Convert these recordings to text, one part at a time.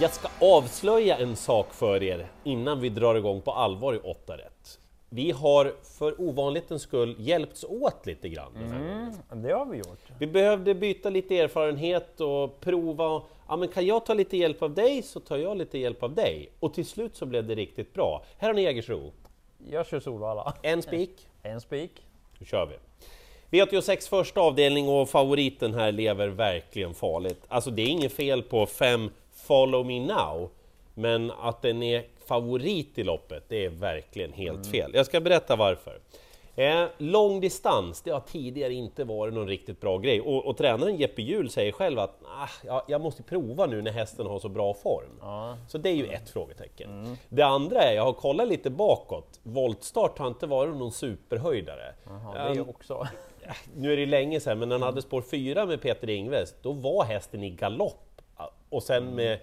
Jag ska avslöja en sak för er innan vi drar igång på allvar i 8 rätt. Vi har för ovanlighetens skull hjälpts åt lite grann den här gången. Mm, det har vi gjort. Vi behövde byta lite erfarenhet och prova. Ja, men kan jag ta lite hjälp av dig så tar jag lite hjälp av dig. Och till slut så blev det riktigt bra. Här har ni Jägersro. Jag kör Solvalla. En spik. En spik. Nu kör vi. V86 första avdelning och favoriten här lever verkligen farligt. Alltså det är inget fel på fem Follow Me Now, men att den är favorit i loppet, det är verkligen helt fel. Jag ska berätta varför. Eh, lång distans, det har tidigare inte varit någon riktigt bra grej och, och tränaren Jeppe Hjul säger själv att ah, ja, jag måste prova nu när hästen har så bra form. Ja. Så det är ju ett frågetecken. Det andra är, jag har kollat lite bakåt, voltstart har inte varit någon superhöjdare. Jaha, det Um, också. nu är det länge sedan, men när han hade spår 4 med Peter Ingves, då var hästen i galopp. Och sen med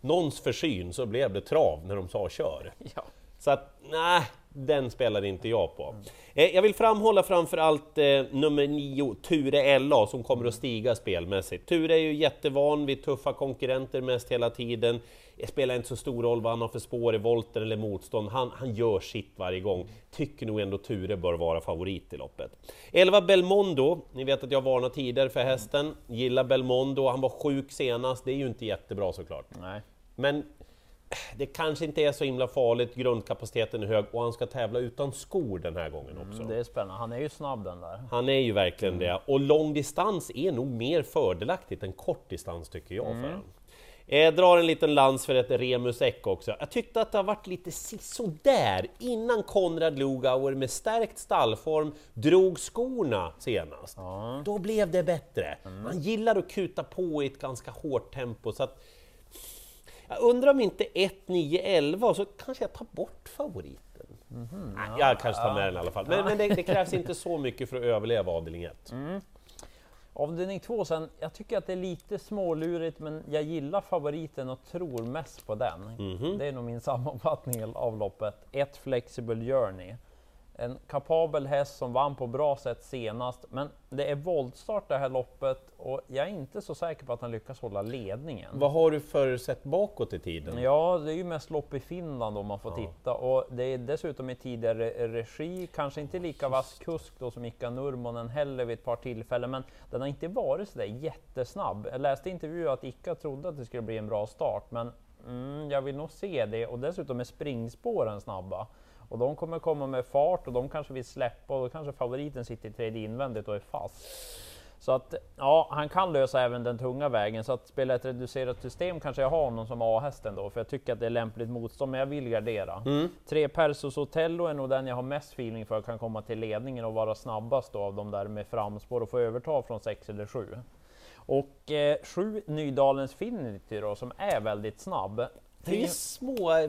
någons försyn så blev det trav när de sa kör. Ja. Så att, nej, den spelade inte jag på. Eh, jag vill framhålla framför allt eh, nummer 9, Ture LA, som kommer att stiga spelmässigt. Ture är ju jättevan vid tuffa konkurrenter mest hela tiden. Det spelar inte så stor roll vad han har för spår i volter eller motstånd. Han, han gör sitt varje gång. Tycker nog ändå Ture bör vara favorit i loppet. 11 Belmondo, ni vet att jag varnade tidigare för hästen. Gillar Belmondo, han var sjuk senast. Det är ju inte jättebra såklart. Nej. Men det kanske inte är så himla farligt, grundkapaciteten är hög och han ska tävla utan skor den här gången också. Mm, det är spännande. Han är ju snabb den där. Han är ju verkligen det. Och lång distans är nog mer fördelaktigt än kort distans tycker jag för honom. Jag drar en liten lans för ett Remus Eck också. Jag tyckte att det har varit lite sisådär innan Konrad Lugauer med stärkt stallform drog skorna senast. Då blev det bättre. Han gillar att kuta på i ett ganska hårt tempo. Så att jag undrar om inte 1, 9, 11 så kanske jag tar bort favoriten. Nej, jag kanske tar med den i alla fall. Men, men det, det krävs inte så mycket för att överleva avdelning 1. Avdelning två sen, jag tycker att det är lite smålurigt men jag gillar favoriten och tror mest på den. Mhm. Det är nog min sammanfattning av loppet. Ett Flexible Journey. En kapabel häst som vann på bra sätt senast, men det är voltstart det här loppet och jag är inte så säker på att han lyckas hålla ledningen. Vad har du för sätt bakåt i tiden? Ja, det är ju mest lopp i Finland om man får titta och det är dessutom i tidigare regi, kanske inte lika vass kusk då som Mika Nurmonen heller vid ett par tillfällen, men den har inte varit så där jättesnabb. Jag läste i intervju att Ika trodde att det skulle bli en bra start, men mm, jag vill nog se det och dessutom är springspåren snabba. Och de kommer komma med fart och de kanske vill släppa och då kanske favoriten sitter i tredje invändigt och är fast. Så att ja, han kan lösa även den tunga vägen. Så att spela ett reducerat system kanske jag har honom som A-hästen då, för jag tycker att det är lämpligt motstånd, men jag vill gardera. Tre Persos Otello är nog den jag har mest feeling för kan komma till ledningen och vara snabbast då av de där med framspår och få överta från sex eller sju. Och eh, sju Nydalens Finity då, som är väldigt snabb. Det är små,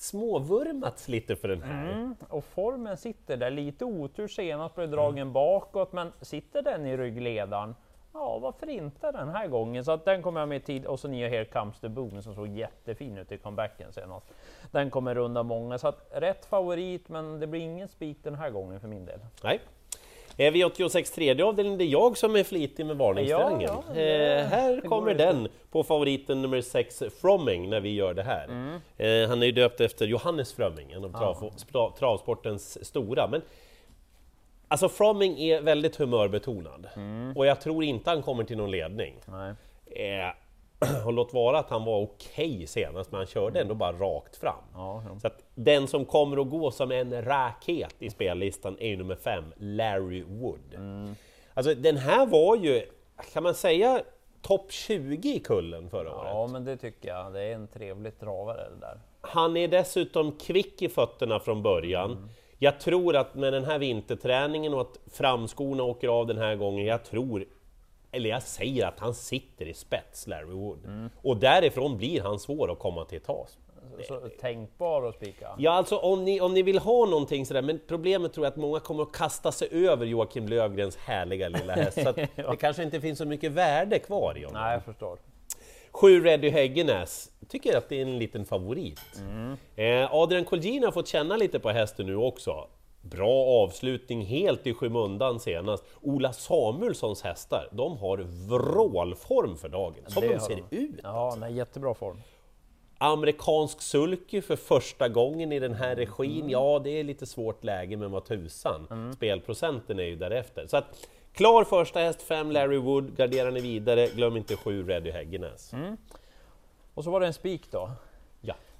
småvurmats lite för den här. Mm, och formen sitter där, lite otur senast blev dragen bakåt, men sitter den i ryggledaren, ja varför inte den här gången? Så att den kommer jag med i tid, och så nya Here Comes the Boom som såg jättefin ut i comebacken senast. Den kommer runda många, så att rätt favorit, men det blir ingen spik den här gången för min del. Nej. Eh, V86 tredje avdelning, det är jag som är flitig med varningsterrängen. Ja, ja, det- eh, här kommer den på favoriten nummer 6, Fromming, när vi gör det här. Mm. Eh, han är ju döpt efter Johannes Frömming, en av trav, spra- travsportens stora. Men Alltså Fromming är väldigt humörbetonad Mm. och jag tror inte han kommer till någon ledning. Nej. Eh, och låt vara att han var okej senast, men han körde ändå bara rakt fram. Ja, ja. Så att den som kommer att gå som en raket i spellistan är ju nummer fem, Larry Wood. Alltså den här var ju, kan man säga, topp 20 i kullen förra året. ja, men det tycker jag. Det är en trevlig travare det där. Han är dessutom kvick i fötterna från början. Jag tror att med den här vinterträningen och att framskorna åker av den här gången, jag tror, eller jag säger att han sitter i spets, Larry Wood. Och därifrån blir han svår att komma till tas. Så tänkbar att spika. Ja, alltså om ni, om ni vill ha någonting sådär, men problemet tror jag att många kommer att kasta sig över Joakim Lövgrens härliga lilla häst, så att det kanske inte finns så mycket värde kvar i honom. Nej, jag förstår. Sju Reddy Häggenäs, tycker att det är en liten favorit. Mm. Eh, Adrian Colgjini har fått känna lite på hästen nu också. Bra avslutning, helt i skymundan senast. Ola Samuelssons hästar, de har vrålform för dagen, som Det de ser de. ut. Ja, nej, jättebra form. Amerikansk sulky för första gången i den här regin, ja det är lite svårt läge men vad tusan, spelprocenten är ju därefter. Så att, klar första häst, 5 Larry Wood, garderar ni vidare, glöm inte 7 Reddy Häggenäs. Och så var det en spik då.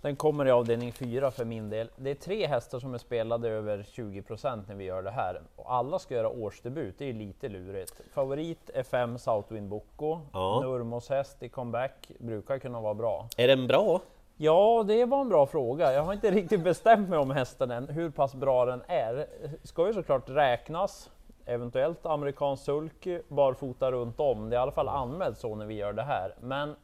Den kommer i avdelning 4 för min del. Det är tre hästar som är spelade över 20% när vi gör det här. Och alla ska göra årsdebut, det är lite lurigt. Favorit är 5 Southwind Bocco. Ja. Nurmos häst i comeback brukar kunna vara bra. Är den bra? Ja, det var en bra fråga. Jag har inte riktigt bestämt mig om hästen än, hur pass bra den är. Ska ju såklart räknas. Eventuellt amerikansk sulky, barfota runt om. Det är i alla fall anmält så när vi gör det här. Men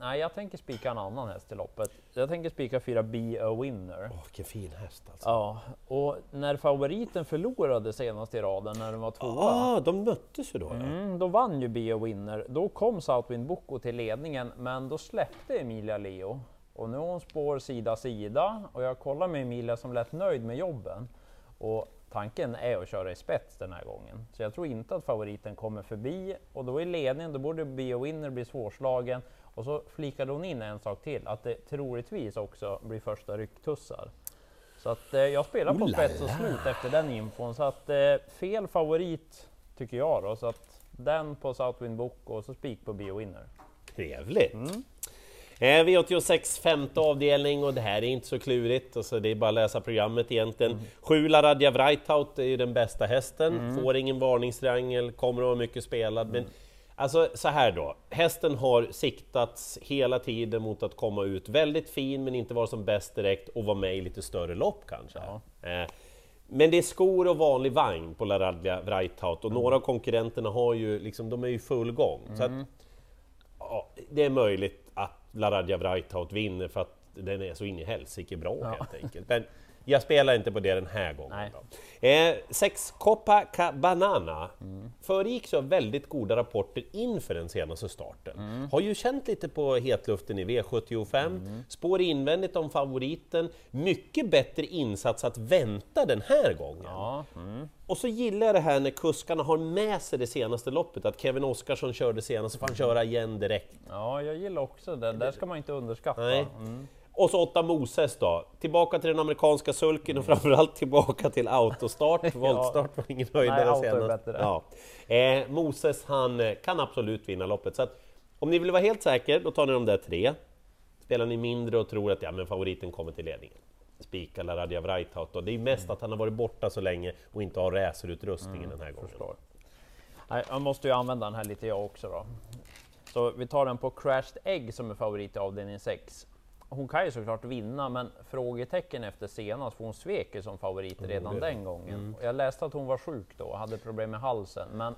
nej, jag tänker spika en annan häst i loppet. Jag tänker spika fyra Be a Winner. Åh, vilken fin häst alltså. Ja, och när favoriten förlorade senast i raden när den var tvåa. Ah, de möttes ju då. Mm, då vann ju Be a Winner. Då kom Southwind Bocco till ledningen, men då släppte Emilia Leo. Och nu är hon spår sida sida och jag kollar med Emilia som lät nöjd med jobben. Och tanken är att köra i spets den här gången. Så jag tror inte att favoriten kommer förbi och då i ledningen, då borde a Winner bli svårslagen. Och så flikade hon in en sak till, att det troligtvis också blir första rycktussar. Så att eh, jag spelar på spets och slut efter den infon. Så att eh, fel favorit tycker jag då. Så att den på Southwind Bocco och så spik på Be a Winner. Trevligt! Eh, V86 femte avdelning och det här är inte så klurigt, alltså det är bara att läsa programmet egentligen. Mm. Sju Laradja Breithout är ju den bästa hästen, får ingen varningstriangel, kommer att vara mycket spelad. Men alltså så här då, hästen har siktats hela tiden mot att komma ut väldigt fin men inte vara som bäst direkt och vara med i lite större lopp kanske. Eh, men det är skor och vanlig vagn på Laradja Breithout och några av konkurrenterna har ju liksom, de är ju full gång. Så att, Ja, det är möjligt att Laradja Breithout vinner för att den är så in i helsike bra helt enkelt. Men jag spelar inte på det den här gången. Eh, sex Copacabana föregicks av väldigt goda rapporter inför den senaste starten. Har ju känt lite på hetluften i V75, spår invändigt om favoriten, mycket bättre insats att vänta den här gången. Ja, Och så gillar jag det här när kuskarna har med sig det senaste loppet, att Kevin Oskarsson körde senast, så får han köra igen direkt. ja jag gillar också det. Där ska man inte underskatta. Nej. Mm. Och så åtta Moses då, tillbaka till den amerikanska sulken och framförallt tillbaka till autostart, voltstart var ingen Nej, höjdare är senast. Ja. Eh, Moses han eh, kan absolut vinna loppet, så att om ni vill vara helt säker, då tar ni de där tre. Spelar ni mindre och tror att ja, men favoriten kommer till ledningen, spika Laradja Breithout då. Det är mest Mm. att han har varit borta så länge och inte har racerutrustningen den här gången. Förstår. Nej, jag måste ju använda den här lite jag också då. Så vi tar den på Crashed Egg som är favorit i avdelning 6. Hon kan ju såklart vinna, men frågetecken efter senast, för hon svek ju som favorit redan det. den gången. Och Jag läste att hon var sjuk då och hade problem med halsen, men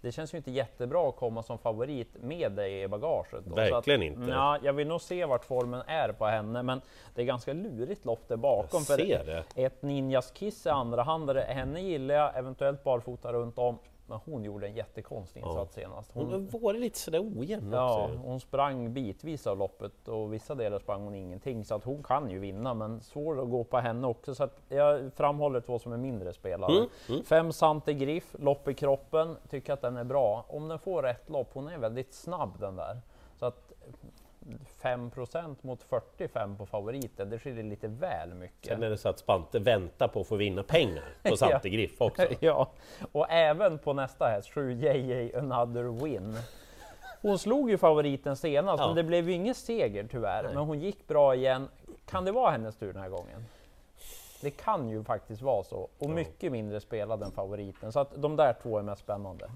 det känns ju inte jättebra att komma som favorit med dig i bagaget. Då. Verkligen att, inte. Ja, jag vill nog se vart formen är på henne, men det är ganska lurigt lopp där bakom. Jag ser det. Ett Ninjas Kiss är andra. Henne gillar jag, eventuellt barfota runt om. Men hon gjorde en jättekonstig insats senast. Hon Hon, varit lite sådär ojämn ja, också. hon sprang bitvis av loppet och vissa delar sprang hon ingenting. Så att hon kan ju vinna, men svår att gå på henne också. Så att jag framhåller två som är mindre spelare. Mm, Fem Sante Griff, lopp i kroppen, tycker att den är bra. Om den får rätt lopp, hon är väldigt snabb den där. Så att 5% mot 45 på favoriten, det skiljer lite väl mycket. Sen är det så att Spante väntar på att få vinna pengar på. Sante Griff också. ja, och även på nästa häst, 7 JJ Another Win. Hon slog ju favoriten senast, Ja. men det blev ju ingen seger tyvärr. Men hon gick bra igen. Kan det vara hennes tur den här gången? Det kan ju faktiskt vara så. Och mycket mindre spelad än favoriten. Så att de där två är mest spännande.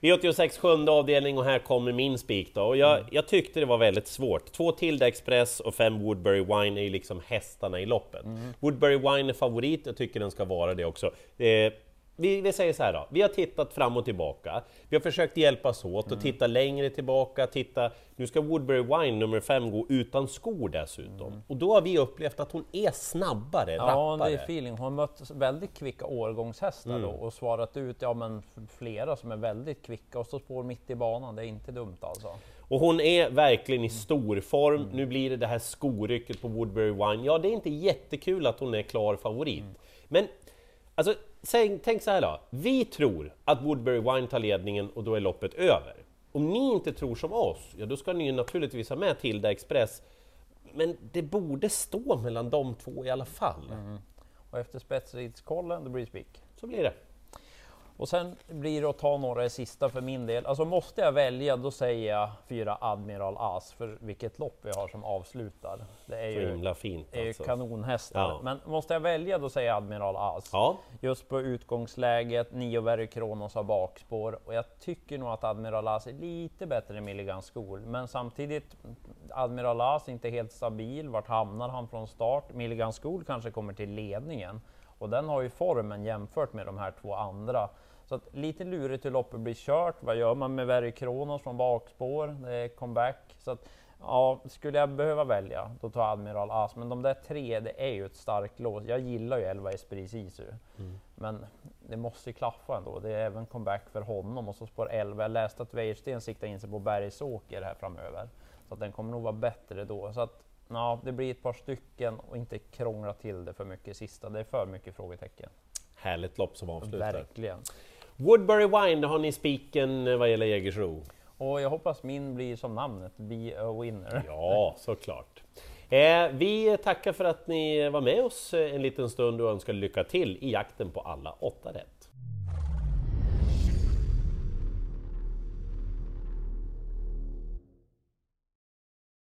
V86 sjunde avdelning och här kommer min spik då. Och jag, Mm. jag tyckte det var väldigt svårt. Två Tilda Express och fem Woodbury Wine är ju liksom hästarna i loppet. Mm. Woodbury Wine är favorit, jag tycker den ska vara det också. Eh, vi, vi säger så här då, vi har tittat fram och tillbaka. Vi har försökt hjälpas åt Mm. och titta längre tillbaka, titta... Nu ska Woodbury Wine nummer fem gå utan skor dessutom. Och då har vi upplevt att hon är snabbare, Mm. Ja, rappare. det är feeling. Hon har mött väldigt kvicka årgångshästar Mm. då och svarat ut ja, men flera som är väldigt kvicka och står spår mitt i banan. Det är inte dumt alltså. Och hon är verkligen i stor form. Nu blir det det här skorycket på Woodbury Wine. Ja, det är inte jättekul att hon är klar favorit. Men alltså, tänk, tänk så här då. Vi tror att Woodbury Wine tar ledningen och då är loppet över. Om ni inte tror som oss, ja då ska ni ju naturligtvis ha med Tilda Express. men det borde stå mellan de två i alla fall. Mm. Och efter spetsridskollen, då blir det spik. Så blir det. Och sen blir det att ta några i sista för min del. Alltså måste jag välja, då säger jag fyra Admiral As, för vilket lopp vi har som avslutar. Det är ju, himla fint är alltså. kanonhästar. Ja. Men måste jag välja, då säger jag Admiral As. Ja, Just på utgångsläget, Nio Very Kronos har bakspår och jag tycker nog att Admiral As är lite bättre än Milligan School. Men samtidigt, Admiral As är inte helt stabil. Vart hamnar han från start? Milligan School kanske kommer till ledningen och den har ju formen jämfört med de här två andra. Så att lite lurigt hur loppet blir kört. Vad gör man med Very Kronos från bakspår? Det är comeback. Så att, ja, skulle jag behöva välja, då tar jag Admiral As. Men de där tre, det är ju ett starkt lås. Jag gillar ju 11 Esprit Sisu. Men det måste ju klaffa ändå. Det är även comeback för honom och så spår 11. Jag läste att Wäjersten siktar in sig på Bergsåker här framöver. Så att den kommer nog vara bättre då. Så att, ja, det blir ett par stycken och inte krångla till det för mycket sista. Det är för mycket frågetecken. härligt lopp som avslutar. Verkligen. Woodbury Wine, har ni spiken vad gäller Jägersro. Och jag hoppas min blir som namnet, Be a winner. Ja, såklart. Eh, vi tackar för att ni var med oss en liten stund och önskar lycka till i jakten på alla åtta rätt.